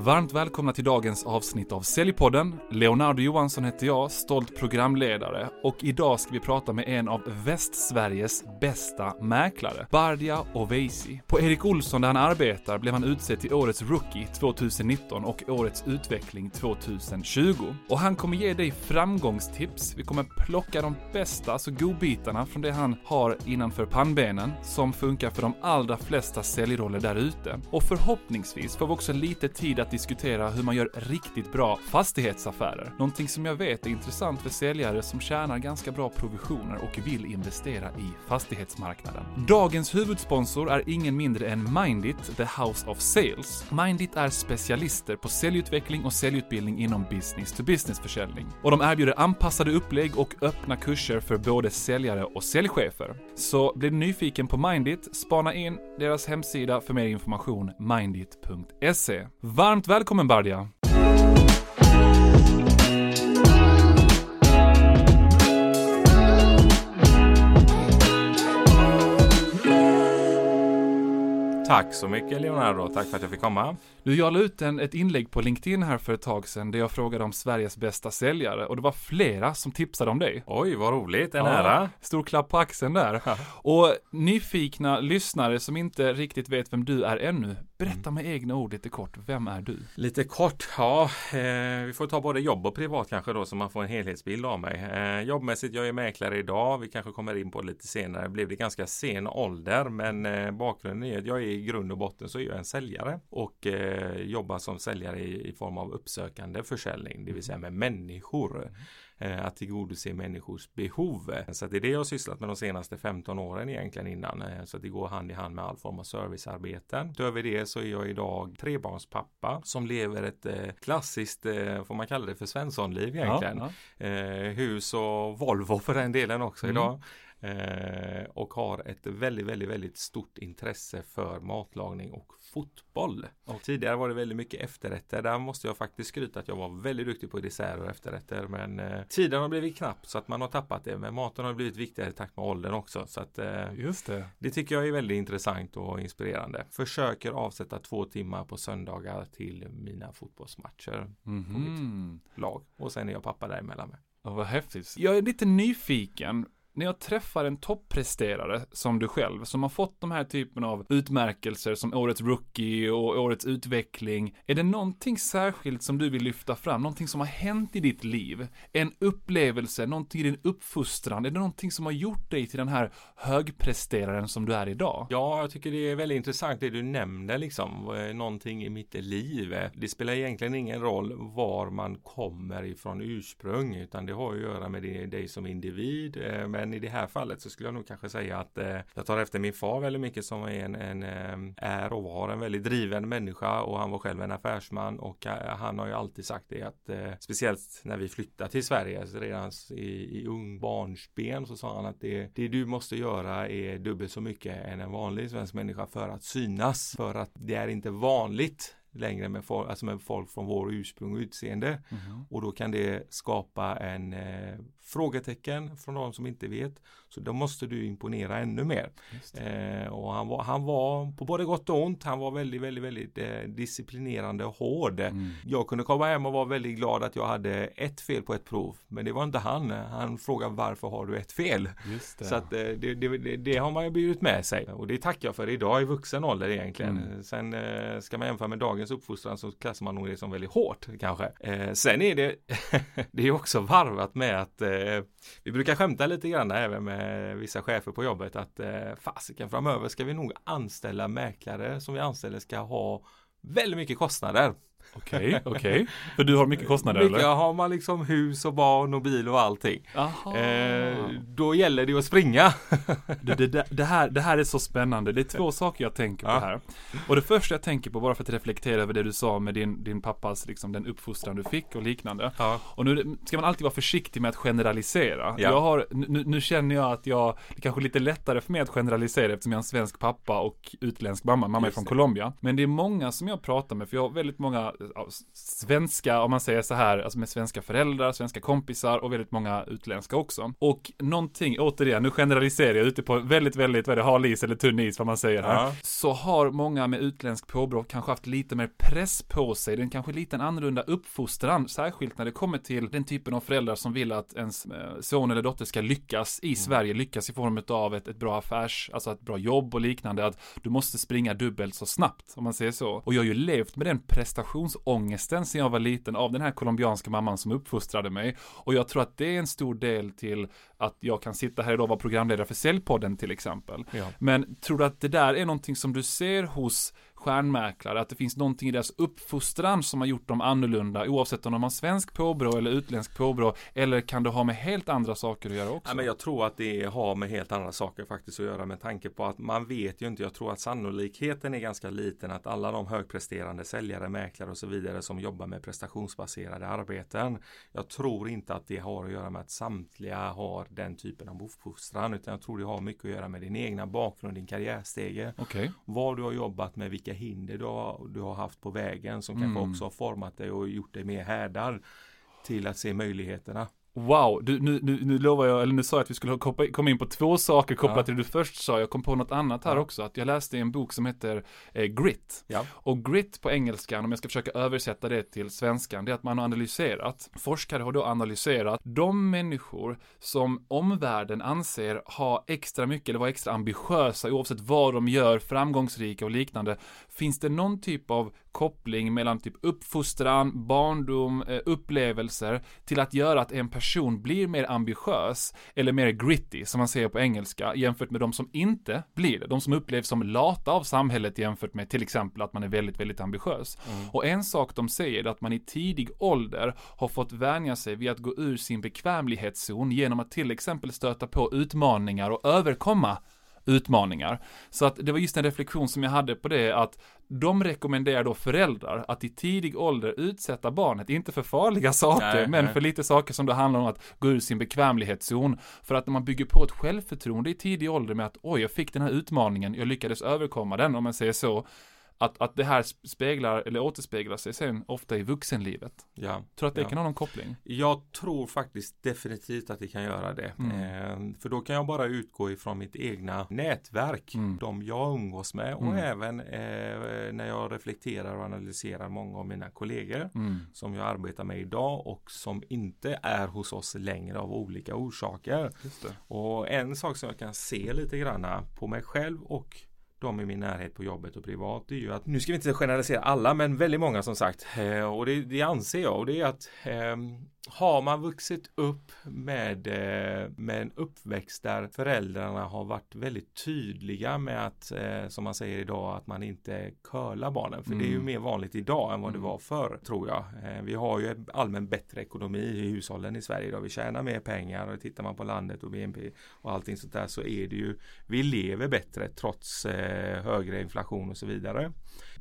Varmt välkomna till dagens avsnitt av Säljpodden. Leonardo Johansson heter jag, stolt programledare och idag ska vi prata med en av Västsveriges bästa mäklare, Bardia Oveisi. På Erik Olsson där han arbetar blev han utsedd till Årets Rookie 2019 och Årets Utveckling 2020. Och han kommer ge dig framgångstips, vi kommer plocka de bästa, alltså godbitarna från det han har innanför pannbenen, som funkar för de allra flesta säljroller där ute. Och förhoppningsvis får vi också lite tid att diskutera hur man gör riktigt bra fastighetsaffärer. Någonting som jag vet är intressant för säljare som tjänar ganska bra provisioner och vill investera i fastighetsmarknaden. Dagens huvudsponsor är ingen mindre än Mindit, the House of Sales. Mindit är specialister på säljutveckling och säljutbildning inom business to business försäljning. Och de erbjuder anpassade upplägg och öppna kurser för både säljare och säljchefer. Så blir du nyfiken på Mindit, spana in deras hemsida för mer information, mindit.se. Varmt välkommen Bardia! Tack så mycket Leonardo, tack för att jag fick komma. Du, jag la ut en, ett inlägg på LinkedIn här för ett tag sedan där jag frågade om Sveriges bästa säljare och det var flera som tipsade om dig. Oj, vad roligt, en Ja, ära. Stor klapp på axeln där. Och nyfikna lyssnare som inte riktigt vet vem du är ännu, berätta med egna ord lite kort, vem är du? Lite kort, ja, eh, vi får ta både jobb och privat kanske då så man får en helhetsbild av mig. Eh, jobbmässigt, jag är mäklare idag, vi kanske kommer in på det lite senare, blev det ganska sen ålder men eh, bakgrunden är att jag är i grund och botten så är jag en säljare och eh, jobbar som säljare i, i form av uppsökande försäljning, det vill säga med människor. Eh, att tillgodose människors behov. Så det är det jag har sysslat med de senaste 15 åren egentligen innan. Eh, Så att det går hand i hand med all form av servicearbeten. Utöver det så är jag idag trebarnspappa som lever ett eh, klassiskt, eh, får man kalla det för Svenssonliv egentligen. Ja, ja. Eh, hus och Volvo för den delen också Mm. idag. Eh, och har ett väldigt, väldigt, väldigt stort intresse för matlagning och fotboll. Och tidigare var det väldigt mycket efterrätter. Där måste jag faktiskt skryta att jag var väldigt duktig på desserter och efterrätter. Men eh, tiden har blivit knapp så att man har tappat det. Men maten har blivit viktigare i takt med åldern också. Så att eh, Just det. det tycker jag är väldigt intressant och inspirerande. Försöker avsätta två timmar på söndagar till mina fotbollsmatcher, Mhm. lag. Och sen är jag pappa däremellan med. Ja, vad häftigt. Jag är lite nyfiken. När jag träffar en toppresterare som du själv, som har fått de här typen av utmärkelser som Årets Rookie och Årets Utveckling, är det någonting särskilt som du vill lyfta fram? Någonting som har hänt i ditt liv? En upplevelse, någonting i din uppfostran? Är det någonting som har gjort dig till den här högpresteraren som du är idag? Ja, jag tycker det är väldigt intressant det du nämnde liksom. Eh, någonting i mitt liv. Eh, det spelar egentligen ingen roll var man kommer ifrån ursprung utan det har att göra med dig som individ. Eh, med men i det här fallet så skulle jag nog kanske säga att eh, jag tar efter min far väldigt mycket som är en, en eh, är och var en väldigt driven människa och han var själv en affärsman och eh, han har ju alltid sagt det att eh, speciellt när vi flyttade till Sverige så redan i, i ung barnsben så sa han att det, det du måste göra är dubbelt så mycket än en vanlig svensk människa för att synas. För att det är inte vanligt längre med, folk, alltså med folk från vår ursprung och utseende. Mhm. Och då kan det skapa en eh, frågetecken från de som inte vet. Så då måste du imponera ännu mer. Eh, och han var, han var på både gott och ont. Han var väldigt, väldigt, väldigt eh, disciplinerande och hård. Mm. Jag kunde komma hem och vara väldigt glad att jag hade ett fel på ett prov. Men det var inte han. Han frågade varför har du ett fel? Så att eh, det, det, det, det har man ju burit med sig. Och det tackar jag för idag i vuxen ålder egentligen. Mm. Sen eh, ska man jämföra med dagens uppfostran så klassar man nog det som väldigt hårt kanske. Eh, sen är det, det är också varvat med att eh, vi brukar skämta lite grann även med vissa chefer på jobbet att eh, fasiken framöver ska vi nog anställa mäklare som vi anställer ska ha väldigt mycket kostnader. Okej, okej. För du har mycket kostnader Mycket eller? har man liksom hus och barn och bil och allting. Aha. Eh, då gäller det att springa. Det, det, det, här, det här är så spännande. Det är två saker jag tänker på Ja. här. Och det första jag tänker på, bara för att reflektera över det du sa med din, din pappas, liksom den uppfostran du fick och liknande. Ja. Och nu ska man alltid vara försiktig med att generalisera. Ja. Jag har, nu, nu känner jag att jag, det är kanske är lite lättare för mig att generalisera eftersom jag är en svensk pappa och utländsk mamma. Mamma är Just från det. Colombia. Men det är många som jag pratar med, för jag har väldigt många svenska, om man säger så här, alltså med svenska föräldrar, svenska kompisar och väldigt många utländska också. Och någonting, återigen, nu generaliserar jag ute på väldigt, väldigt, vad det hal is eller tunn is, vad man säger här. Ja. Så har många med utländsk påbrå kanske haft lite mer press på sig, den kanske lite en annorlunda uppfostran, särskilt när det kommer till den typen av föräldrar som vill att ens eh, son eller dotter ska lyckas i Sverige, lyckas i form av ett, ett bra affärs, alltså ett bra jobb och liknande, att du måste springa dubbelt så snabbt, om man säger så. Och jag har ju levt med den prestationsångesten sen jag var liten av den här colombianska mamman som uppfostrade mig. Och jag tror att det är en stor del till att jag kan sitta här idag och vara programledare för Säljpodden till exempel. Ja. Men tror du att det där är någonting som du ser hos stjärnmäklare, att det finns någonting i deras uppfostran som har gjort dem annorlunda, oavsett om de har svensk påbrå eller utländsk påbrå, eller kan det ha med helt andra saker att göra också? Ja, men jag tror att det har med helt andra saker faktiskt att göra med tanke på att man vet ju inte. Jag tror att sannolikheten är ganska liten att alla de högpresterande säljare, mäklare och så vidare som jobbar med prestationsbaserade arbeten. Jag tror inte att det har att göra med att samtliga har den typen av uppfostran utan jag tror det har mycket att göra med din egna bakgrund, din karriärstege. Okej. Vad du har jobbat med, vilka hinder du har, du har haft på vägen som kanske Mm. också har format dig och gjort dig mer härdad till att se möjligheterna. Wow, du, nu, nu, nu lovar jag, eller nu sa jag att vi skulle komma in på två saker kopplat Ja. till det du först sa. Jag kom på något annat här Ja. också, att jag läste en bok som heter eh, Grit. Ja. Och grit på engelskan, om jag ska försöka översätta det till svenskan, det är att man har analyserat, forskare har då analyserat de människor som omvärlden anser ha extra mycket eller vara extra ambitiösa oavsett vad de gör, framgångsrika och liknande. Finns det någon typ av koppling mellan typ uppfostran, barndom, eh, upplevelser till att göra att en person blir mer ambitiös eller mer gritty som man säger på engelska jämfört med de som inte blir det. De som upplevs som lata av samhället jämfört med till exempel att man är väldigt, väldigt ambitiös. Och en sak de säger är att man i tidig ålder har fått vänja sig vid att gå ur sin bekvämlighetszon genom att till exempel stöta på utmaningar och överkomma utmaningar. Så att det var just en reflektion som jag hade på det att de rekommenderar då föräldrar att i tidig ålder utsätta barnet, inte för farliga saker, Nej, men nej. för lite saker som det handlar om att gå ur sin bekvämlighetszon. För att när man bygger på ett självförtroende i tidig ålder med att oj, jag fick den här utmaningen, jag lyckades överkomma den, om man säger så, att, att det här speglar, eller återspeglar sig sen ofta i vuxenlivet. Ja. Tror att det Ja. kan ha någon koppling? Jag tror faktiskt definitivt att det kan göra det. Mm. Eh, för då kan jag bara utgå ifrån mitt egna nätverk. Mm. De jag umgås med och Mm. även eh, när jag reflekterar och analyserar många av mina kollegor Mm. som jag arbetar med idag och som inte är hos oss längre av olika orsaker. Och en sak som jag kan se lite granna på mig själv och de i min närhet på jobbet och privat det är ju att nu ska vi inte generalisera alla men väldigt många som sagt eh, och det, det anser jag och det är att eh, har man vuxit upp med, eh, med en uppväxt där föräldrarna har varit väldigt tydliga med att eh, som man säger idag att man inte curlar barnen för det är ju Mm. mer vanligt idag än vad det Mm. var förr tror jag. Eh, vi har ju allmän bättre ekonomi i hushållen i Sverige idag. Vi tjänar mer pengar och tittar man på landet och BNP och allting sånt där så är det ju vi lever bättre trots högre inflation och så vidare.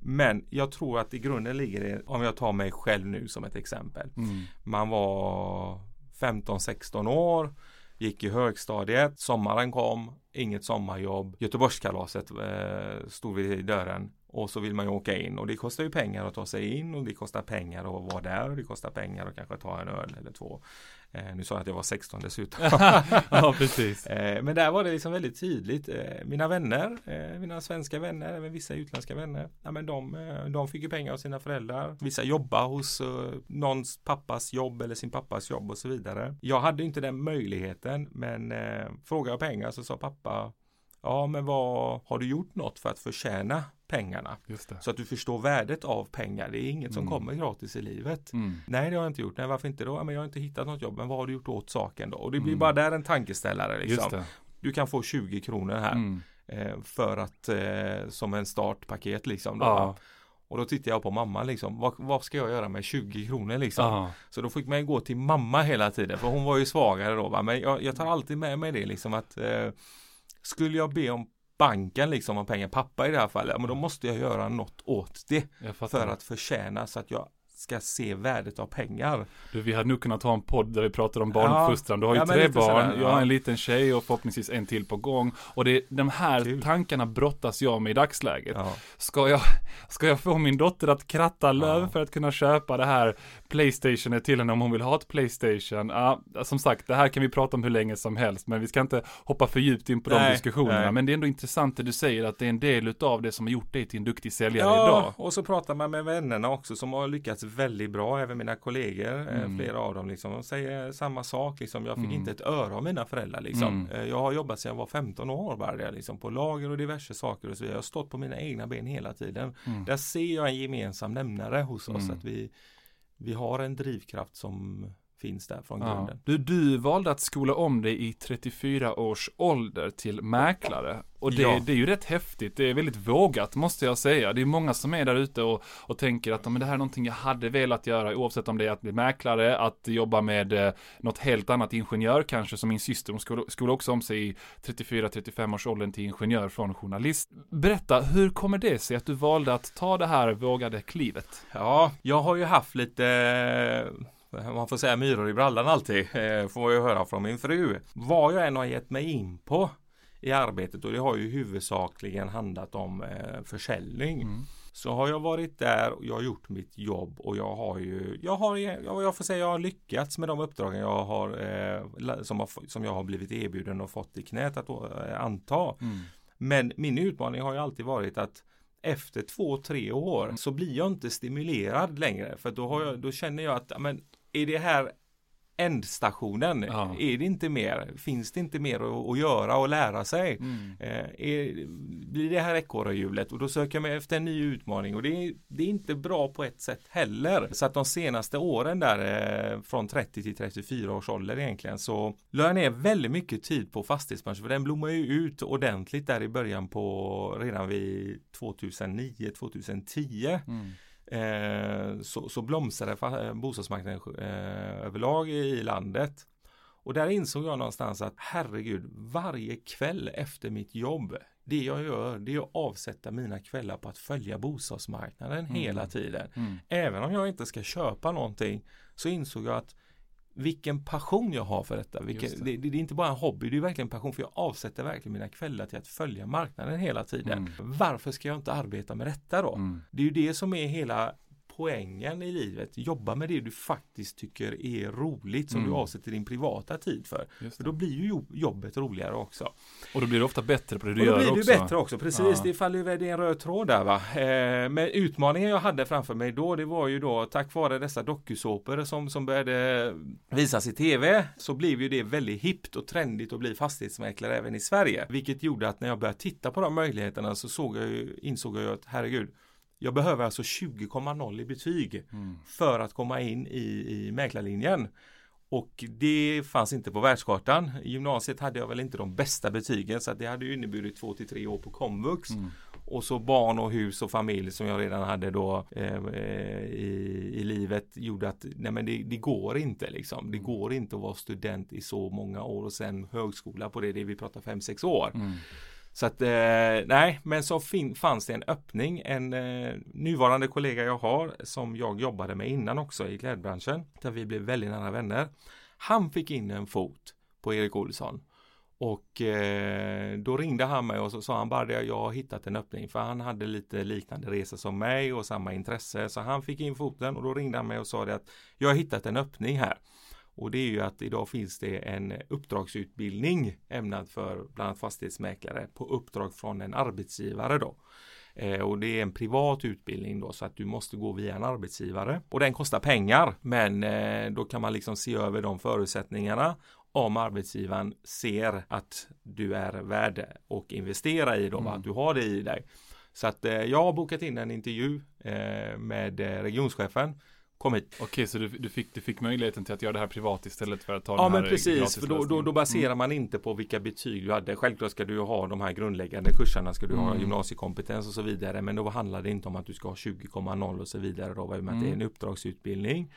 Men jag tror att i grunden ligger det, om jag tar mig själv nu som ett exempel. Mm. Man var 15-16 år, gick i högstadiet, sommaren kom, inget sommarjobb, Göteborgskalaset eh, stod vid dörren och så vill man ju åka in och det kostar ju pengar att ta sig in och det kostar pengar att vara där och det kostar pengar att kanske ta en öl eller två. Eh, nu sa jag att jag var 16 dessutom. ja, precis. Eh, Men där var det liksom väldigt tydligt. Eh, Mina vänner, eh, mina svenska vänner, även vissa utländska vänner. Ja, men de, eh, de fick ju pengar av sina föräldrar. Vissa jobbar hos eh, någons pappas jobb eller sin pappas jobb och så vidare. Jag hade inte den möjligheten men frågade jag pengar så sa pappa Ja men vad har du gjort något för att förtjäna pengarna? Så att du förstår värdet av pengar. Det är inget som Mm. kommer gratis i livet. Mm. Nej det har jag inte gjort. Nej varför inte då? Ja, men jag har inte hittat något jobb. Men vad har du gjort åt saken då? Och det blir Mm. bara där en tankeställare. Liksom. Du kan få 20 kronor här Mm. eh, för att eh, som en startpaket liksom. Då, Ja. Och då tittar jag på mamma liksom. Vad, vad ska jag göra med 20 kronor liksom? Ja. Så då fick man gå till mamma hela tiden. För hon var ju svagare då. Va? Men jag, jag tar alltid med mig det liksom att eh, skulle jag be om banken liksom om pengar, pappa i det här fallet, men då måste jag göra något åt det för att förtjäna så att jag ska se värdet av pengar. Du, vi hade nog kunnat ha en podd där vi pratar om barnuppfostran. Du har ju Ja, tre barn, sådär, jag har ja. en liten tjej och förhoppningsvis en till på gång. Och det, de här Kul. tankarna brottas jag med i dagsläget. Ja. Ska jag, ska jag få min dotter att kratta löv Ja. för att kunna köpa det här Playstationet till henne om hon vill ha ett Playstation? Ja, som sagt, det här kan vi prata om hur länge som helst, men vi ska inte hoppa för djupt in på de Nej, diskussionerna. nej. Men det är ändå intressant det du säger, att det är en del utav det som har gjort dig till en duktig säljare Ja, idag. och så pratar man med vännerna också som har lyckats väldigt bra, även mina kollegor, eh, Mm. flera av dem liksom, de säger samma sak liksom. Jag fick Mm. inte ett öre av mina föräldrar liksom. Mm. Eh, Jag har jobbat sedan jag var 15 år bara liksom, på lager och diverse saker och så. Jag har stått på mina egna ben hela tiden. Mm. Där ser jag en gemensam nämnare hos oss, Mm. att vi, vi har en drivkraft som finns där från Ja. grunden. Du, du valde att skola om dig i 34 års ålder till mäklare. Och det, Ja. det är ju rätt häftigt, det är väldigt vågat måste jag säga. Det är många som är där ute och, och tänker att "Ja, men det här är någonting jag hade velat göra oavsett om det är att bli mäklare, att jobba med eh, något helt annat, ingenjör kanske som min syster, hon skolade skola också om sig i 34-35 års åldern till ingenjör från journalist. Berätta, hur kommer det sig att du valde att ta det här vågade klivet? Ja, jag har ju haft lite man får säga myror i brallan alltid, eh, får jag höra från min fru. Vad jag än har gett mig in på i arbetet och det har ju huvudsakligen handlat om eh, försäljning. Mm. Så har jag varit där och jag har gjort mitt jobb och jag har ju, jag har, jag, jag får säga jag har lyckats med de uppdragen jag har, eh, som, har som jag har blivit erbjuden och fått i knät att eh, anta. Mm. Men min utmaning har ju alltid varit att efter två, tre år så blir jag inte stimulerad längre. För då, jag, då känner jag att, men är det här ändstationen? Ja. Är det inte mer? Finns det inte mer att, att göra och lära sig? Mm. Eh, är, blir det här ekorrhjulet och då söker jag mig efter en ny utmaning och det är, det är inte bra på ett sätt heller. Så att de senaste åren där eh, från 30 till 34 års ålder egentligen så la jag ner väldigt mycket tid på fastighetsbranschen för den blommar ju ut ordentligt där i början på redan vid 2009 2010 Mm. Eh, så, så blomstrade eh, bostadsmarknaden eh, överlag i landet. Och där insåg jag någonstans att herregud, varje kväll efter mitt jobb, det jag gör, det är att avsätta mina kvällar på att följa bostadsmarknaden hela tiden. Mm. Även om jag inte ska köpa någonting så insåg jag att vilken passion jag har för detta. Vilken, det. det. Det, är inte bara en hobby, det är verkligen en passion för jag avsätter verkligen mina kvällar till att följa marknaden hela tiden. Mm. Varför ska jag inte arbeta med detta då? Mm. Det är ju det som är hela poängen i livet. Jobba med det du faktiskt tycker är roligt som Mm. du avsätter din privata tid för. För då blir ju jo- jobbet roligare också. Och då blir du ofta bättre på det du och då gör blir också. du bättre också, precis. Ja. Det faller ju det är en röd tråd där va. Eh, men utmaningen jag hade framför mig då, det var ju då tack vare dessa dokusåpor som, som började visas i tv, så blev ju det väldigt hippt och trendigt att bli fastighetsmäklare även i Sverige. Vilket gjorde att när jag började titta på de möjligheterna så såg jag ju, insåg jag ju att herregud, jag behöver alltså 20,0 i betyg Mm. för att komma in i, i mäklarlinjen. Och det fanns inte på världskartan. I gymnasiet hade jag väl inte de bästa betygen så det hade ju inneburit två till tre år på komvux. Mm. Och så barn och hus och familj som jag redan hade då eh, eh, i, i livet gjorde att nej men det, det går inte liksom. Det går inte att vara student i så många år och sen högskola på det, det vi pratar fem sex år. Mm. Så att eh, nej, men så fin- fanns det en öppning. En eh, nuvarande kollega jag har som jag jobbade med innan också i klädbranschen. Där vi blev väldigt nära vänner. Han fick in en fot på Erik Olsson. Och eh, då ringde han mig och så sa han bara jag har hittat en öppning för han hade lite liknande resa som mig och samma intresse så han fick in foten och då ringde han mig och sa det att jag har hittat en öppning här. Och det är ju att idag finns det en uppdragsutbildning ämnad för bland annat fastighetsmäklare på uppdrag från en arbetsgivare då. Eh, och det är en privat utbildning då så att du måste gå via en arbetsgivare och den kostar pengar men eh, då kan man liksom se över de förutsättningarna om arbetsgivaren ser att du är värd och investera i då, Mm. att du har det i dig. Så att eh, jag har bokat in en intervju med regionschefen. Kom hit. Okej, så du, du, fick, du fick möjligheten till att göra det här privat istället för att ta Ja den här men precis, för då, då, då baserar man inte på vilka betyg du hade. Självklart ska du ha de här grundläggande kurserna, ska du ha Mm. gymnasiekompetens och så vidare. Men då handlar det inte om att du ska ha 20,0 och så vidare då, i och med att det är en Mm. uppdragsutbildning.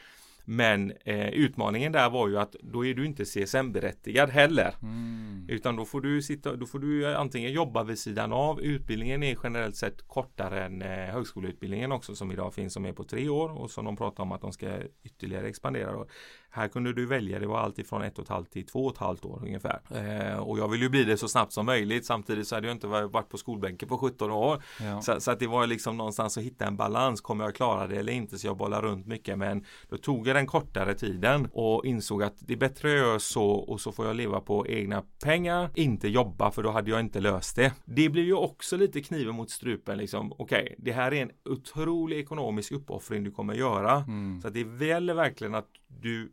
Men eh, utmaningen där var ju att då är du inte CSN-berättigad heller. Mm. Utan då får du sitta, då får du antingen jobba vid sidan av. Utbildningen är generellt sett kortare än eh, högskoleutbildningen också som idag finns som är på tre år och som de pratar om att de ska ytterligare expandera. Då. Här kunde du välja, det var allt ifrån ett och ett halvt till två och ett halvt år ungefär. Eh, och jag vill ju bli det så snabbt som möjligt. Samtidigt så hade jag inte varit på skolbänken på 17 år. Ja. Så, så, att det var liksom någonstans att hitta en balans. Kommer jag klara det eller inte? Så jag bollar runt mycket. Men då tog jag den kortare tiden och insåg att det är bättre att göra så och så får jag leva på egna pengar. Inte jobba för då hade jag inte löst det. Det blir ju också lite kniven mot strupen liksom. Okej, okay, det här är en otrolig ekonomisk uppoffring du kommer göra. Mm. Så att det gäller verkligen att du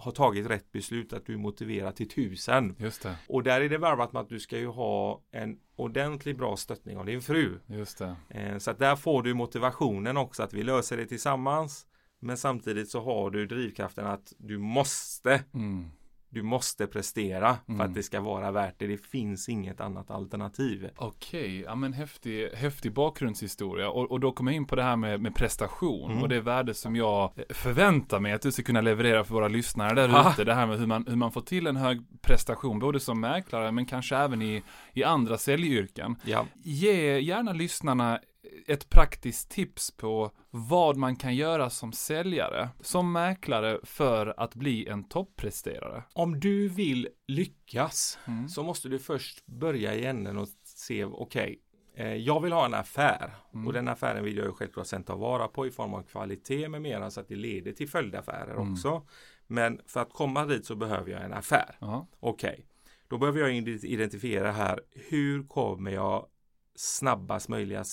har tagit rätt beslut att du är motiverad till tusen. Just det. Och där är det varvat med att du ska ju ha en ordentlig bra stöttning av din fru. Just det. Eh, så att där får du motivationen också att vi löser det tillsammans. Men samtidigt så har du drivkraften att du måste Mm. Du måste prestera för Mm. att det ska vara värt det. Det finns inget annat alternativ. Okej, ja men häftig, häftig bakgrundshistoria. Och, och då kommer jag in på det här med, med prestation Mm. och det värde som jag förväntar mig att du ska kunna leverera för våra lyssnare där ute. Det här med hur man, hur man får till en hög prestation, både som mäklare men kanske även i, i andra säljyrken. Ja, Ge gärna lyssnarna ett praktiskt tips på vad man kan göra som säljare, som mäklare för att bli en toppresterare. om du vill lyckas Mm. så måste du först börja i änden och se, okej, eh, jag vill ha en affär Mm. och den affären vill jag ju självklart sen ta vara på i form av kvalitet med mera så att det leder till följdaffärer Mm. också. Men för att komma dit så behöver jag en affär. Okej, då behöver jag ide- identifiera här hur kommer jag snabbast möjliga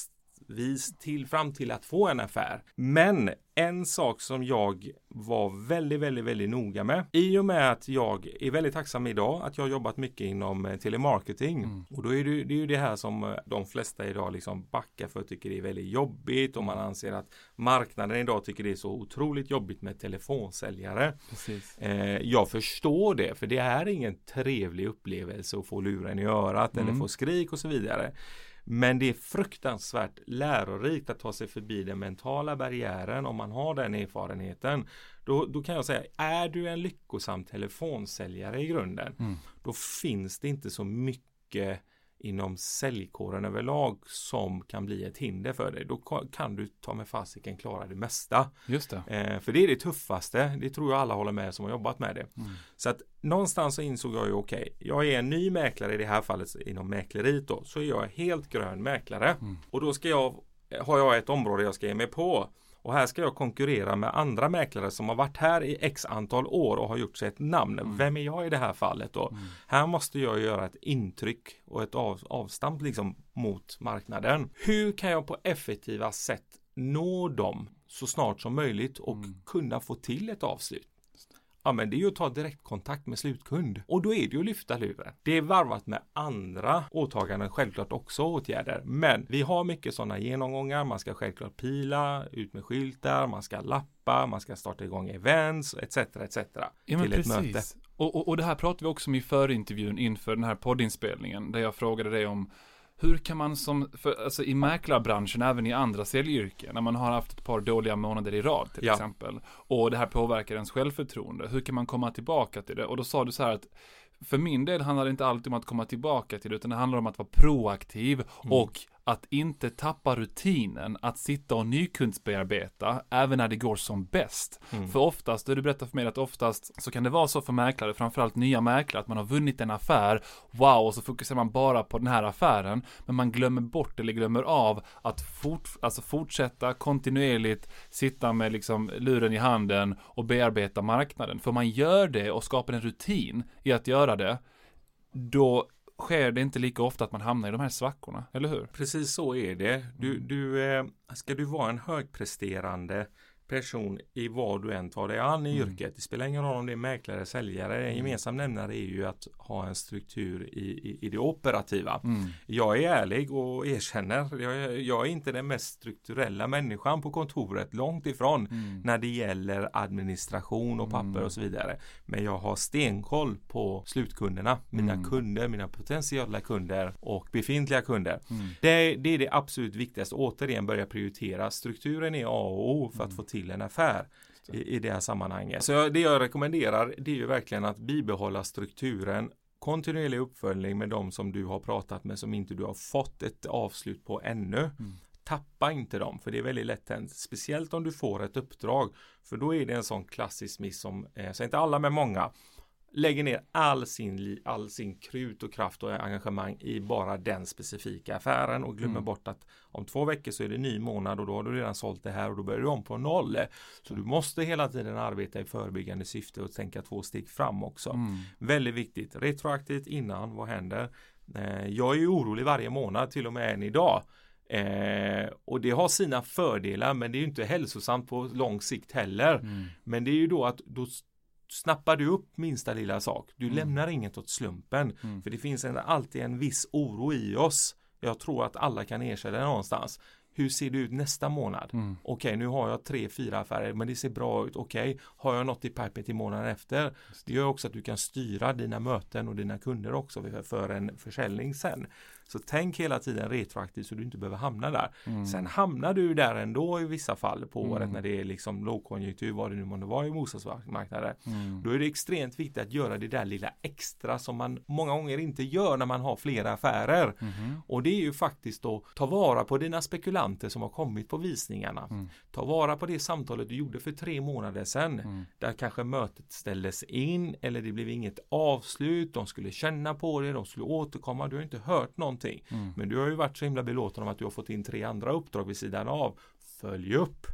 vis till fram till att få en affär. Men en sak som jag var väldigt, väldigt, väldigt noga med i och med att jag är väldigt tacksam idag att jag har jobbat mycket inom eh, telemarketing Mm. och då är det, det är ju det här som eh, de flesta idag liksom backar för och tycker det är väldigt jobbigt och man anser att marknaden idag tycker det är så otroligt jobbigt med telefonsäljare. Precis. Eh, jag förstår det, för det är ingen trevlig upplevelse att få luren i örat eller Mm. få skrik och så vidare. Men det är fruktansvärt lärorikt att ta sig förbi den mentala barriären om man har den erfarenheten. Då, då kan jag säga, är du en lyckosam telefonsäljare i grunden, Mm. då finns det inte så mycket inom säljkåren överlag som kan bli ett hinder för dig. Då ka- kan du ta med fasiken klara det mesta. Just det. Eh, för det är det tuffaste. Det tror jag alla håller med som har jobbat med det. Mm. Så att någonstans så insåg jag ju okej, jag är en ny mäklare i det här fallet inom mäkleriet då. Så är jag helt grön mäklare. Mm. Och då ska jag, har jag ett område jag ska ge mig på. Och här ska jag konkurrera med andra mäklare som har varit här i x antal år och har gjort sig ett namn. Mm. Vem är jag i det här fallet då? Mm. Här måste jag göra ett intryck och ett av, avstamp liksom mot marknaden. Hur kan jag på effektiva sätt nå dem så snart som möjligt och Mm. kunna få till ett avslut? Ja men det är ju att ta direktkontakt med slutkund och då är det ju att lyfta luren. Det är varvat med andra åtaganden, självklart också åtgärder. Men vi har mycket sådana genomgångar. Man ska självklart pila, ut med skyltar, man ska lappa, man ska starta igång events etc. etc. Ja till ett möte. precis. Och, och, och det här pratade vi också om i förintervjun inför den här poddinspelningen. Där jag frågade dig om hur kan man som, för, alltså i mäklarbranschen, även i andra säljyrken, när man har haft ett par dåliga månader i rad till Ja. exempel, och det här påverkar ens självförtroende, hur kan man komma tillbaka till det? Och då sa du så här att för min del handlar det inte alltid om att komma tillbaka till det, utan det handlar om att vara proaktiv Mm. och att inte tappa rutinen, att sitta och nykundsbearbeta, även när det går som bäst. Mm. För oftast, det du berättar för mig att oftast så kan det vara så för mäklare, framförallt nya mäklare, att man har vunnit en affär, wow, och så fokuserar man bara på den här affären, men man glömmer bort eller glömmer av att fort, alltså fortsätta kontinuerligt sitta med liksom luren i handen och bearbeta marknaden. För man gör det och skapar en rutin i att göra det, då sker det inte lika ofta att man hamnar i de här svackorna, eller hur? Precis så är det. Du, du, eh, ska du vara en högpresterande person i vad du än tar dig an i Mm. yrket. Det spelar ingen roll om det är mäklare, säljare. En gemensam nämnare är ju att ha en struktur i, i, i det operativa. Mm. Jag är ärlig och erkänner. Jag, är- jag är inte den mest strukturella människan på kontoret, långt ifrån Mm. när det gäller administration och papper Mm. och så vidare. Men jag har stenkoll på slutkunderna, mina Mm. kunder, mina potentiella kunder och befintliga kunder. Mm. Det, det är det absolut viktigaste. Återigen börja prioritera. Strukturen är A och O för att Mm. få till en affär i, i det här sammanhanget. Så det jag rekommenderar det är ju verkligen att bibehålla strukturen kontinuerlig uppföljning med de som du har pratat med som inte du har fått ett avslut på ännu. Mm. Tappa inte dem, för det är väldigt lätt hänt. Speciellt om du får ett uppdrag. För då är det en sån klassisk miss som, eh, så inte alla men många, lägger ner all sin, all sin krut och kraft och engagemang i bara den specifika affären och glömmer mm. bort att om två veckor så är det ny månad och då har du redan sålt det här och då börjar du om på noll. Så du måste hela tiden arbeta i förebyggande syfte och tänka två steg fram också. Mm. Väldigt viktigt. Retroaktivt innan, vad händer? Eh, jag är orolig varje månad, till och med än idag. Eh, och det har sina fördelar men det är inte hälsosamt på lång sikt heller. Mm. Men det är ju då att då snappar du upp minsta lilla sak. Du mm. lämnar inget åt slumpen. Mm. För det finns en, alltid en viss oro i oss. Jag tror att alla kan erkänna det någonstans. Hur ser det ut nästa månad? Mm. Okej, okay, nu har jag tre, fyra affärer, men det ser bra ut. Okej, okay, har jag något i pipen till månaden efter? Det gör också att du kan styra dina möten och dina kunder också för en försäljning sen. Så tänk hela tiden retroaktivt så du inte behöver hamna där. Mm. Sen hamnar du där ändå i vissa fall på mm. året när det är liksom lågkonjunktur, vad det nu måste vara i bostadsmarknaden. Mm. Då är det extremt viktigt att göra det där lilla extra som man många gånger inte gör när man har flera affärer. Mm. Och det är ju faktiskt att ta vara på dina spekulanter som har kommit på visningarna. Mm. Ta vara på det samtalet du gjorde för tre månader sedan. Mm. Där kanske mötet ställdes in eller det blev inget avslut. De skulle känna på det, de skulle återkomma. Du har inte hört någonting någonting. Mm. Men du har ju varit så himla belåten om att du har fått in tre andra uppdrag vid sidan av. Följ upp.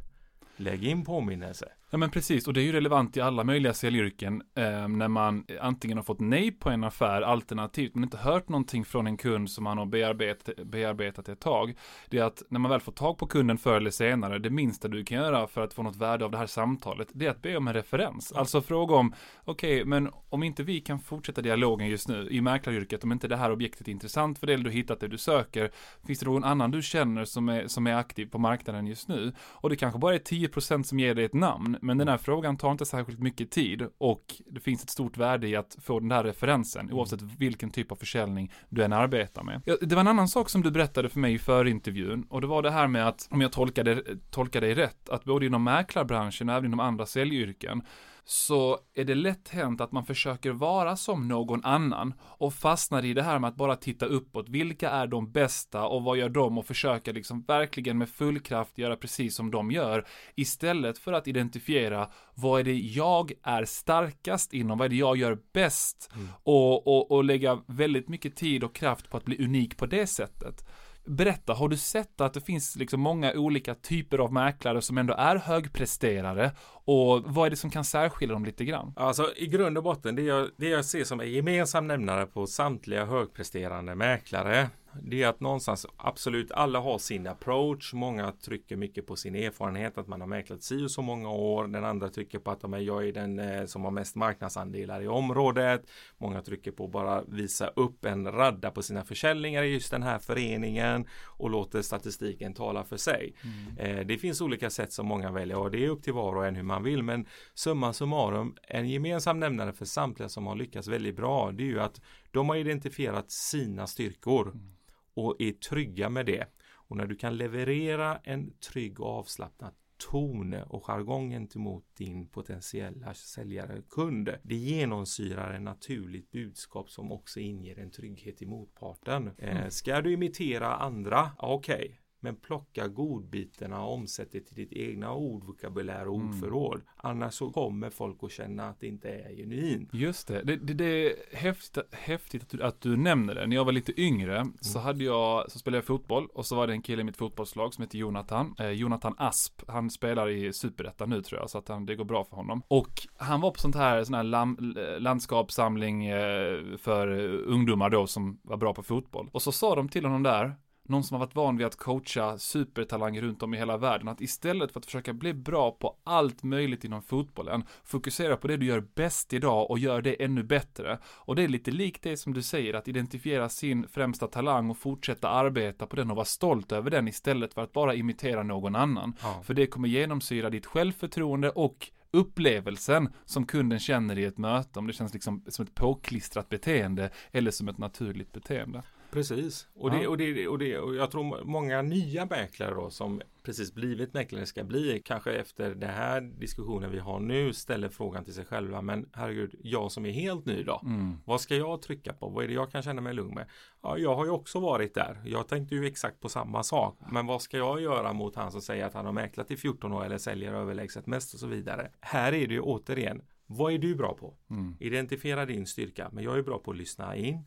Lägg in påminnelse. Ja men precis, och det är ju relevant i alla möjliga säljyrken eh, när man antingen har fått nej på en affär alternativt men inte hört någonting från en kund som man har bearbetat, bearbetat ett tag. Det är att när man väl får tag på kunden förr eller senare, det minsta du kan göra för att få något värde av det här samtalet, det är att be om en referens. Alltså fråga om, okej, okay, men om inte vi kan fortsätta dialogen just nu i mäklaryrket, om inte det här objektet är intressant för dig eller du hittat det du söker, finns det någon annan du känner som är, som är aktiv på marknaden just nu? Och det kanske bara är 10% som ger dig ett namn, men den här frågan tar inte särskilt mycket tid och det finns ett stort värde i att få den där referensen mm. oavsett vilken typ av försäljning du än arbetar med. Det var en annan sak som du berättade för mig för intervjun och det var det här med att, om jag tolkade dig rätt, att både inom mäklarbranschen och även inom andra säljyrken så är det lätt hänt att man försöker vara som någon annan och fastnar i det här med att bara titta uppåt. Vilka är de bästa och vad gör de och försöka liksom verkligen med full kraft göra precis som de gör istället för att identifiera vad är det jag är starkast inom, vad är det jag gör bäst mm. och, och, och lägga väldigt mycket tid och kraft på att bli unik på det sättet. Berätta, har du sett att det finns liksom många olika typer av mäklare som ändå är högpresterare och vad är det som kan särskilja dem lite grann? Alltså i grund och botten det jag, det jag ser som en gemensam nämnare på samtliga högpresterande mäklare det är att någonstans absolut alla har sin approach. Många trycker mycket på sin erfarenhet att man har mäklat si och så många år. Den andra trycker på att jag är den eh, som har mest marknadsandelar i området. Många trycker på att bara visa upp en radda på sina försäljningar i just den här föreningen och låter statistiken tala för sig. Mm. Eh, det finns olika sätt som många väljer och det är upp till var och en hur man vill. Men summa summarum, en gemensam nämnare för samtliga som har lyckats väldigt bra, det är ju att de har identifierat sina styrkor. Mm och är trygga med det. Och när du kan leverera en trygg och avslappnad ton och jargong gentemot din potentiella säljare kund. Det genomsyrar en naturligt budskap som också inger en trygghet i motparten. Mm. Eh, ska du imitera andra? Okej, okay. Men plocka godbitarna och omsätt det till ditt egna ordvokabulär och mm. ordförråd. Annars så kommer folk att känna att det inte är genuint. Just det. Det, det, det är häftigt, häftigt att, du, att du nämner det. När jag var lite yngre mm. så hade jag, så spelade jag fotboll och så var det en kille i mitt fotbollslag som heter Jonathan. Eh, Jonathan Asp. Han spelar i Superettan nu tror jag så att han, det går bra för honom. Och han var på sånt här, sån här lam, landskapssamling eh, för ungdomar då som var bra på fotboll. Och så sa de till honom där, någon som har varit van vid att coacha supertalanger runt om i hela världen, att istället för att försöka bli bra på allt möjligt inom fotbollen, fokusera på det du gör bäst idag och gör det ännu bättre. Och det är lite likt det som du säger, att identifiera sin främsta talang och fortsätta arbeta på den och vara stolt över den istället för att bara imitera någon annan. Ja. För det kommer genomsyra ditt självförtroende och upplevelsen som kunden känner i ett möte, om det känns liksom som ett påklistrat beteende eller som ett naturligt beteende. Precis. Och, Ja. det, och, det, och, det, och jag tror många nya mäklare då som precis blivit mäklare ska bli kanske efter den här diskussionen vi har nu ställer frågan till sig själva men herregud jag som är helt ny då Mm. vad ska jag trycka på? Vad är det jag kan känna mig lugn med? Ja, jag har ju också varit där. Jag tänkte ju exakt på samma sak. Men vad ska jag göra mot han som säger att han har mäklat i 14 år eller säljer överlägset mest och så vidare. Här är det ju återigen, vad är du bra på? Mm. Identifiera din styrka. Men jag är bra på att lyssna in.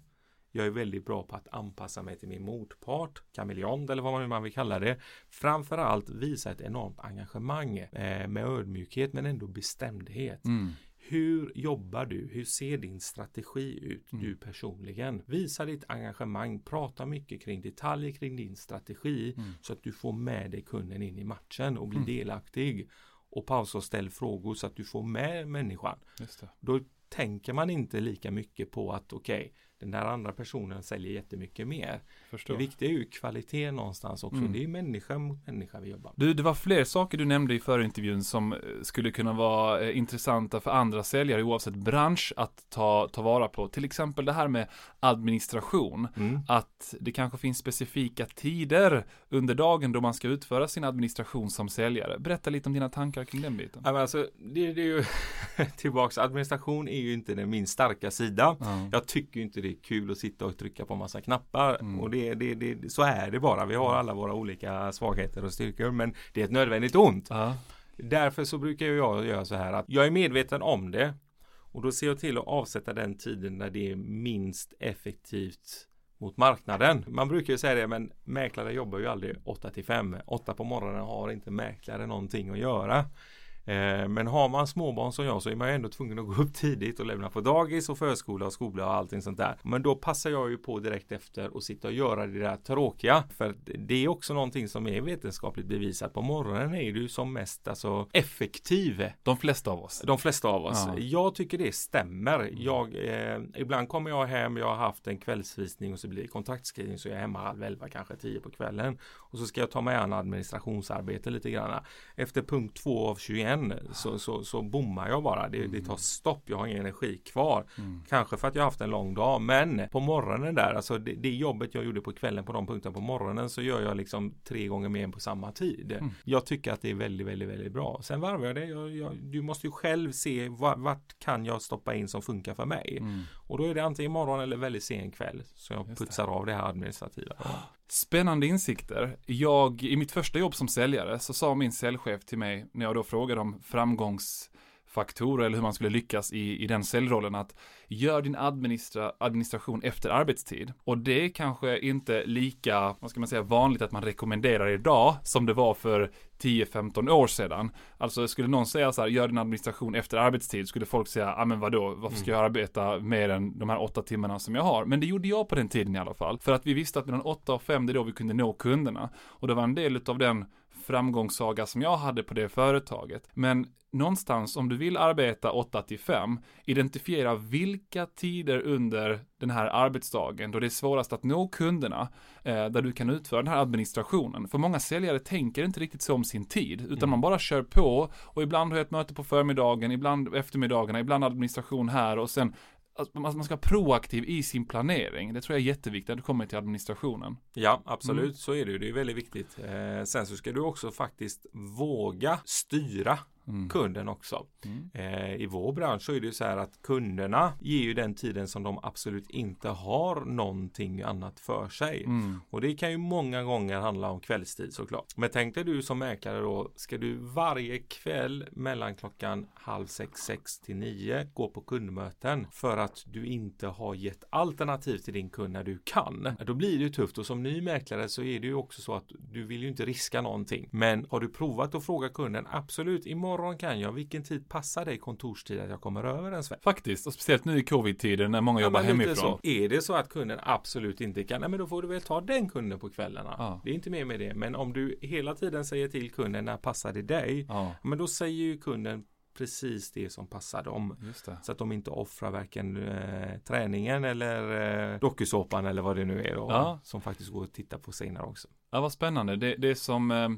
Jag är väldigt bra på att anpassa mig till min motpart, kameleont eller vad man vill kalla det. Framförallt visa ett enormt engagemang eh, med ödmjukhet men ändå bestämdhet. Mm. Hur jobbar du? Hur ser din strategi ut Mm. du personligen? Visa ditt engagemang, prata mycket kring detaljer kring din strategi Mm. så att du får med dig kunden in i matchen och blir Mm. delaktig. Och pausa och ställ frågor så att du får med människan. Då tänker man inte lika mycket på att okej, den där andra personen säljer jättemycket mer. Förstår. Det viktiga är ju kvalitet någonstans också. Mm. Det är människa mot människa vi jobbar. Du, det var fler saker du nämnde i förra intervjun som eh, skulle kunna vara eh, intressanta för andra säljare oavsett bransch att ta, ta vara på. Till exempel det här med administration. Mm. Att det kanske finns specifika tider under dagen då man ska utföra sin administration som säljare. Berätta lite om dina tankar kring den biten. Ja, men alltså, det, det är ju tillbaks, administration är ju inte den min starka sida. Ja. Jag tycker inte det är kul att sitta och trycka på massa knappar Mm. och det, det, det, så är det bara. Vi har alla våra olika svagheter och styrkor men det är ett nödvändigt ont. Ja. Därför så brukar jag göra så här att jag är medveten om det och då ser jag till att avsätta den tiden när det är minst effektivt mot marknaden. Man brukar ju säga det men mäklare jobbar ju aldrig 8 till 5. 8 på morgonen har inte mäklare någonting att göra. Eh, Men har man småbarn som jag så är man ändå tvungen att gå upp tidigt och lämna på dagis och förskola och skola och allting sånt där. Men då passar jag ju på direkt efter och sitta och göra det där tråkiga. För det är också någonting som är vetenskapligt bevisat. På morgonen är du som mest alltså effektiv. De flesta av oss. De flesta av oss. Ja. Jag tycker det stämmer. Jag, eh, ibland kommer jag hem, jag har haft en kvällsvisning och så blir det kontraktskrivning så jag är hemma halv elva, kanske tio på kvällen. Och så ska jag ta mig an administrationsarbete lite grann. Efter punkt två av 21 så, så, så bommar jag bara. Det, det tar stopp, jag har ingen energi kvar. Mm. Kanske för att jag har haft en lång dag, men på morgonen där, alltså det, det jobbet jag gjorde på kvällen på de punkterna på morgonen så gör jag liksom tre gånger mer på samma tid. Mm. Jag tycker att det är väldigt, väldigt, väldigt bra. Sen varvar jag det. Jag, jag, du måste ju själv se vart, vart kan jag stoppa in som funkar för mig. Mm. Och då är det antingen morgon eller väldigt sen kväll. Så jag Just det. putsar av det här administrativa. Spännande insikter. Jag, i mitt första jobb som säljare så sa min säljchef till mig när jag då frågade om framgångs framgångsfaktorer eller hur man skulle lyckas i, i den säljrollen att gör din administra, administration efter arbetstid. Och det är kanske inte lika, vad ska man säga, vanligt att man rekommenderar idag som det var för 10-15 år sedan. Alltså skulle någon säga så här, gör din administration efter arbetstid, skulle folk säga, ja ah, men vadå, varför ska jag arbeta mer än de här åtta timmarna som jag har? Men det gjorde jag på den tiden i alla fall. För att vi visste att mellan 8 och 5, det är då vi kunde nå kunderna. Och det var en del av den framgångssaga som jag hade på det företaget. Men någonstans om du vill arbeta 8 till 5, identifiera vilka tider under den här arbetsdagen då det är svårast att nå kunderna, eh, där du kan utföra den här administrationen. För många säljare tänker inte riktigt så om sin tid, utan Mm. man bara kör på och ibland har jag ett möte på förmiddagen, ibland eftermiddagarna, ibland administration här och sen man man ska vara proaktiv i sin planering. Det tror jag är jätteviktigt när det kommer till administrationen. Ja, absolut. Mm. Så är det ju. Det är väldigt viktigt. Eh, sen så ska du också faktiskt våga styra Mm. kunden också. Mm. Eh, I vår bransch så är det ju så här att kunderna ger ju den tiden som de absolut inte har någonting annat för sig. Mm. Och det kan ju många gånger handla om kvällstid såklart. Men tänk dig du som mäklare då, ska du varje kväll mellan klockan halv sex, sex till nio gå på kundmöten för att du inte har gett alternativ till din kund när du kan. Då blir det ju tufft och som ny mäklare så är det ju också så att du vill ju inte riska någonting. Men har du provat att fråga kunden, absolut, imorgon kan jag, vilken tid passar dig kontorstid att jag kommer över en sväng? Faktiskt, och speciellt nu i covid-tiden när många jobbar men lite hemifrån. Så. Är det så att kunden absolut inte kan, nej men då får du väl ta den kunden på kvällarna. Ja. Det är inte mer med det. Men om du hela tiden säger till kunden när passar det dig? Ja, Men då säger ju kunden precis det som passar dem. Så att de inte offrar varken eh, träningen eller eh, dokusåpan eller vad det nu är då. Ja. Som faktiskt går att titta på senare också. Ja, vad spännande. Det, det är som, Eh,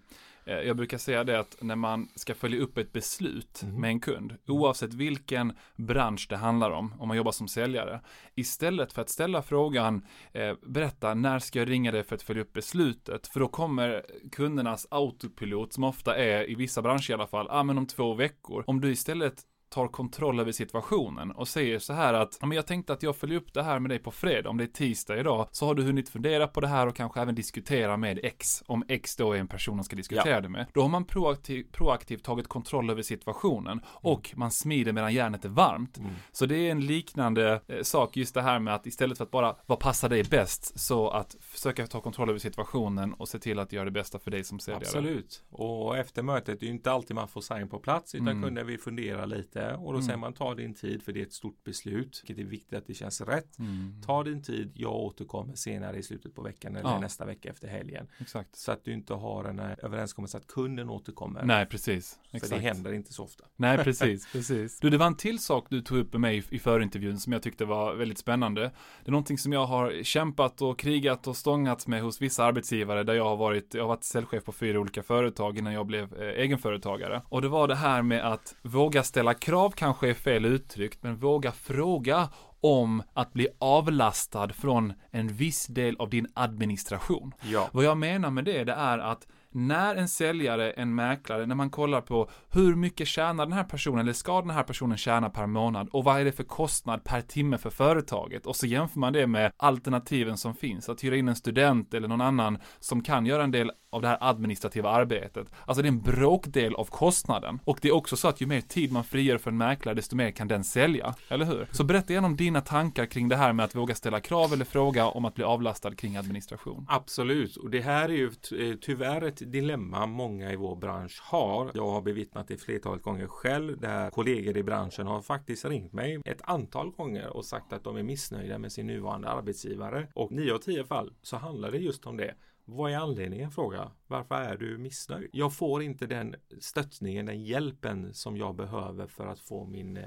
Jag brukar säga det att när man ska följa upp ett beslut Mhm. med en kund, oavsett vilken bransch det handlar om, om man jobbar som säljare, istället för att ställa frågan, eh, berätta när ska jag ringa dig för att följa upp beslutet, för då kommer kundernas autopilot, som ofta är i vissa branscher i alla fall, ah, men om två veckor. Om du istället tar kontroll över situationen och säger så här att, ja, men jag tänkte att jag följer upp det här med dig på fredag, om det är tisdag idag, så har du hunnit fundera på det här och kanske även diskutera med X, om X då är en person man ska diskutera det med. Då har man proaktiv, proaktivt tagit kontroll över situationen och man smider medan järnet är varmt. Mm. Så det är en liknande eh, sak, just det här med att istället för att bara, vad passar dig bäst, så att försöka ta kontroll över situationen och se till att göra det bästa för dig som säljare. Absolut. Och efter mötet, det är ju inte alltid man får sign på plats utan Mm. kunde vi fundera lite och då Mm. säger man ta din tid för det är ett stort beslut. Vilket är viktigt att det känns rätt. Mm. Ta din tid, jag återkommer senare i slutet på veckan eller Ja. nästa vecka efter helgen. Exakt. Så att du inte har en eh, överenskommelse att kunden återkommer. Nej, precis. För Exakt. det händer inte så ofta. Nej, precis, precis. Du, det var en till sak du tog upp med mig i förintervjun som jag tyckte var väldigt spännande. Det är någonting som jag har kämpat och krigat och stångat med hos vissa arbetsgivare där jag har varit, jag har varit säljchef på fyra olika företag innan jag blev eh, egenföretagare. Och det var det här med att våga ställa krav kanske är fel uttryckt, men våga fråga om att bli avlastad från en viss del av din administration. Ja. Vad jag menar med det, det är att när en säljare, en mäklare, när man kollar på hur mycket tjänar den här personen eller ska den här personen tjäna per månad och vad är det för kostnad per timme för företaget och så jämför man det med alternativen som finns, att hyra in en student eller någon annan som kan göra en del av det här administrativa arbetet. Alltså det är en bråkdel av kostnaden. Och det är också så att ju mer tid man frigör för en mäklare, desto mer kan den sälja. Eller hur? Så berätta gärna om dina tankar kring det här med att våga ställa krav eller fråga om att bli avlastad kring administration. Absolut, och det här är ju eh, tyvärr ett dilemma många i vår bransch har. Jag har bevittnat det flertalet gånger själv där kollegor i branschen har faktiskt ringt mig ett antal gånger och sagt att de är missnöjda med sin nuvarande arbetsgivare. Och 9 av 10 fall så handlar det just om det. Vad är anledningen? Fråga. Varför är du missnöjd? Jag får inte den stöttningen, den hjälpen som jag behöver för att få min eh,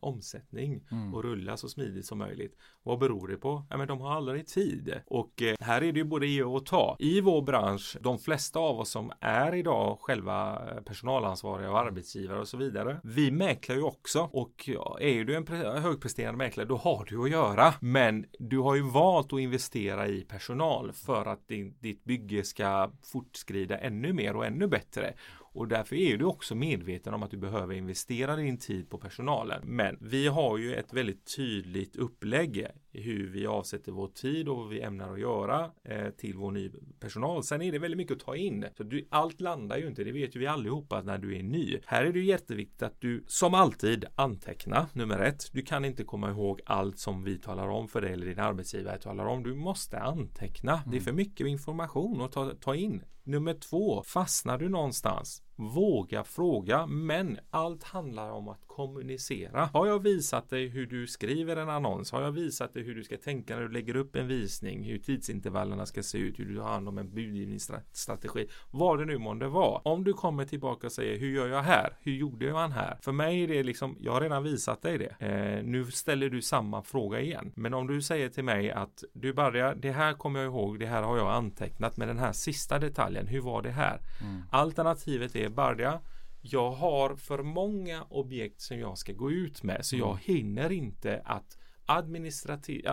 omsättning Mm. och rulla så smidigt som möjligt. Vad beror det på? Ja, men de har aldrig tid. Och eh, här är det ju både ge och ta. I vår bransch, de flesta av oss som är idag själva personalansvariga och arbetsgivare och så vidare. Vi mäklar ju också och är du en pre- högpresterande mäklare då har du att göra. Men du har ju valt att investera i personal för att din, ditt bygge ska fortskrida ännu mer och ännu bättre. Och därför är du också medveten om att du behöver investera din tid på personalen. Men vi har ju ett väldigt tydligt upplägg i hur vi avsätter vår tid och vad vi ämnar att göra eh, till vår ny personal. Sen är det väldigt mycket att ta in. Så du, allt landar ju inte, det vet ju vi allihopa när du är ny. Här är det jätteviktigt att du som alltid anteckna nummer ett. Du kan inte komma ihåg allt som vi talar om för dig eller din arbetsgivare talar om. Du måste anteckna. Det är för mycket information att ta, ta in. Nummer två, fastnar du någonstans? Våga fråga, men allt handlar om att kommunicera. Har jag visat dig hur du skriver en annons? Har jag visat dig hur du ska tänka när du lägger upp en visning? Hur tidsintervallerna ska se ut? Hur du har hand om en budgivningsstrategi? Vad det nu månde vara. Om du kommer tillbaka och säger hur gör jag här? Hur gjorde man här? För mig är det liksom, jag har redan visat dig det. Eh, nu ställer du samma fråga igen. Men om du säger till mig att du Barja, det här kommer jag ihåg, det här har jag antecknat, men den här sista detaljen, hur var det här? Mm. Alternativet är Bardia. Jag har för många objekt som jag ska gå ut med så jag hinner inte att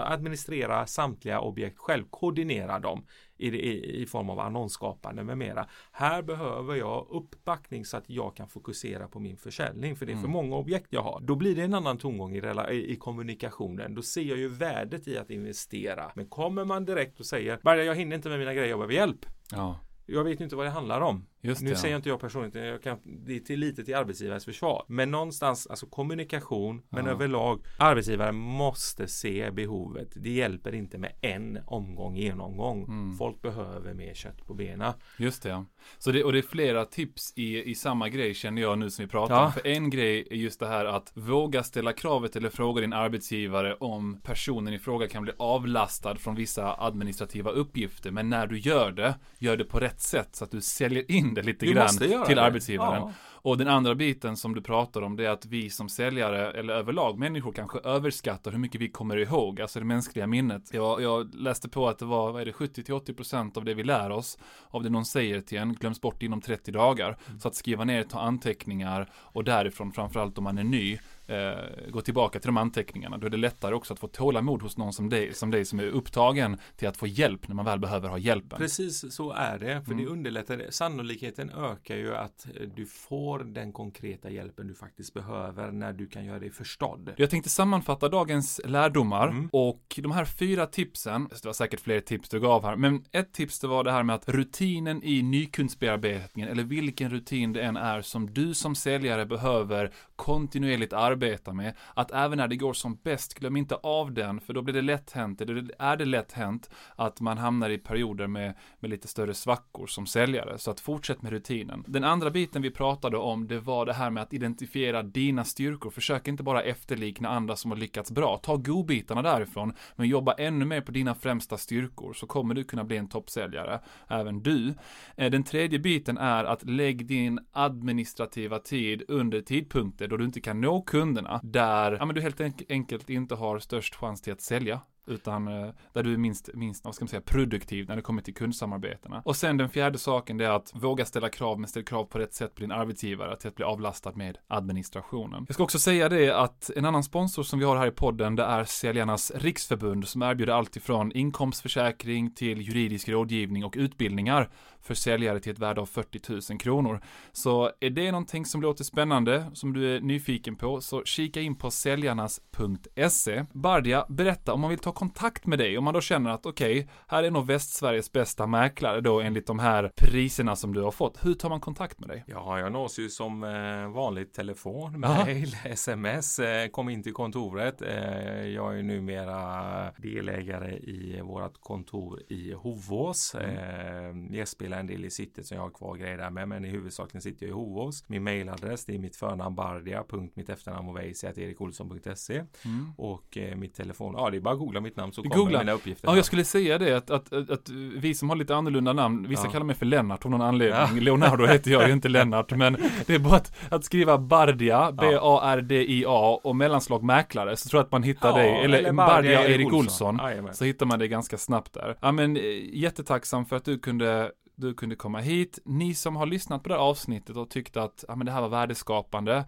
administrera samtliga objekt själv, koordinera dem i, i, i form av annonsskapande med mera. Här behöver jag uppbackning så att jag kan fokusera på min försäljning för det är för Mm. många objekt jag har. Då blir det en annan tongång i, i, kommunikationen. Då ser jag ju värdet i att investera. Men kommer man direkt och säger Barja, jag hinner inte med mina grejer, jag behöver hjälp. Ja, Jag vet inte vad det handlar om. Just det. Nu ja. säger inte jag personligen, jag kan, det är till lite till arbetsgivares försvar. Men någonstans, alltså kommunikation, men Ja. överlag, arbetsgivare måste se behovet. Det hjälper inte med en omgång, genomgång. Mm. Folk behöver mer kött på benen. Just det. Så det, och det är flera tips i, i samma grej känner jag nu som vi pratar Ja. om. För en grej är just det här att våga ställa kravet eller fråga din arbetsgivare om personen i fråga kan bli avlastad från vissa administrativa uppgifter. Men när du gör det, gör det på rätt sätt så att du säljer in det lite Du grann till det. arbetsgivaren. Ja. Och den andra biten som du pratar om det är att vi som säljare, eller överlag människor kanske överskattar hur mycket vi kommer ihåg, alltså det mänskliga minnet. Jag, jag läste på att det var, vad är det, 70-80% av det vi lär oss, av det någon säger till en, glöms bort inom 30 dagar. Mm. Så att skriva ner, ta anteckningar och därifrån, framförallt om man är ny, eh, gå tillbaka till de anteckningarna. Då är det lättare också att få tålamod hos någon som dig, som dig som är upptagen till att få hjälp när man väl behöver ha hjälpen. Precis så är det, för mm. det underlättar. Sannolikheten ökar ju att du får den konkreta hjälpen du faktiskt behöver när du kan göra dig förstådd. Jag tänkte sammanfatta dagens lärdomar mm. och de här fyra tipsen, det var säkert fler tips du gav här, men ett tips det var det här med att rutinen i nykundsbearbetningen eller vilken rutin det än är som du som säljare behöver kontinuerligt arbeta arbeta med, att även när det går som bäst, glöm inte av den, för då blir det lätt hänt, eller är det lätt hänt att man hamnar i perioder med, med lite större svackor som säljare. Så att fortsätt med rutinen. Den andra biten vi pratade om, det var det här med att identifiera dina styrkor. Försök inte bara efterlikna andra som har lyckats bra. Ta godbitarna därifrån, men jobba ännu mer på dina främsta styrkor, så kommer du kunna bli en toppsäljare, även du. Eh, den tredje biten är att lägg din administrativa tid under tidpunkter då du inte kan nå kunderna där ja, men du helt enkelt inte har störst chans till att sälja utan eh, där du är minst, minst, vad ska man säga, produktiv när det kommer till kundsamarbetena. Och sen den fjärde saken, det är att våga ställa krav, men ställ krav på rätt sätt på din arbetsgivare till att bli avlastad med administrationen. Jag ska också säga det att en annan sponsor som vi har här i podden, det är Säljarnas Riksförbund som erbjuder allt ifrån inkomstförsäkring till juridisk rådgivning och utbildningar för säljare till ett värde av 40 000 kronor. Så är det någonting som låter spännande, som du är nyfiken på, så kika in på säljarnas.se. Bardia, berätta om man vill ta kontakt med dig, om man då känner att okej, okay, här är nog Västsveriges bästa mäklare då enligt de här priserna som du har fått. Hur tar man kontakt med dig? Ja, jag nås ju som eh, vanligt telefon, mail, sms. Eh, kom in till kontoret. Eh, jag är numera delägare i vårt kontor i Hovås. Mm. Gästspelare en del i city som jag har kvar grejer där med, men i huvudsakligen sitter jag i Hovås. Min mailadress det är mitt förnamn bardia. mitt efternamn och erikolsson.se mm. och mitt telefon. Ja, det är bara att googla mitt namn så kommer Googla. mina uppgifter. Ja, jag skulle säga det att, att, att, att vi som har lite annorlunda namn, vissa ja. kallar mig för Lennart av någon anledning. Ja. Leonardo heter jag inte Lennart, men det är bara att, att skriva Bardia, B-A-R-D-I-A och mellanslag mäklare, så tror jag att man hittar ja, dig, eller, eller Bardia Erik Olsson, Olsson så hittar man det ganska snabbt där. Ja, men eh, jättetacksam för att du kunde du kunde komma hit. Ni som har lyssnat på det här avsnittet och tyckte att ja, men det här var värdeskapande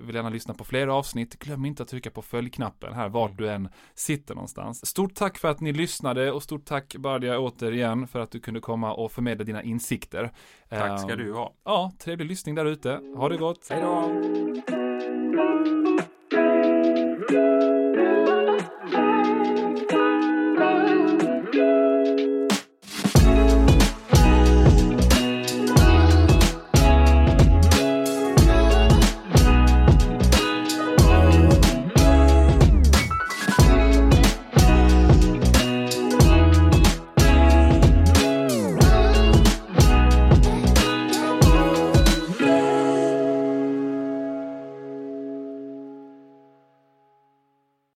vill gärna lyssna på fler avsnitt, glöm inte att trycka på följknappen här vart mm. du än sitter någonstans. Stort tack för att ni lyssnade och stort tack Bardia återigen för att du kunde komma och förmedla dina insikter. Tack ska um, du ha. Ja, trevlig lyssning där ute. Ha det gott. Hej då.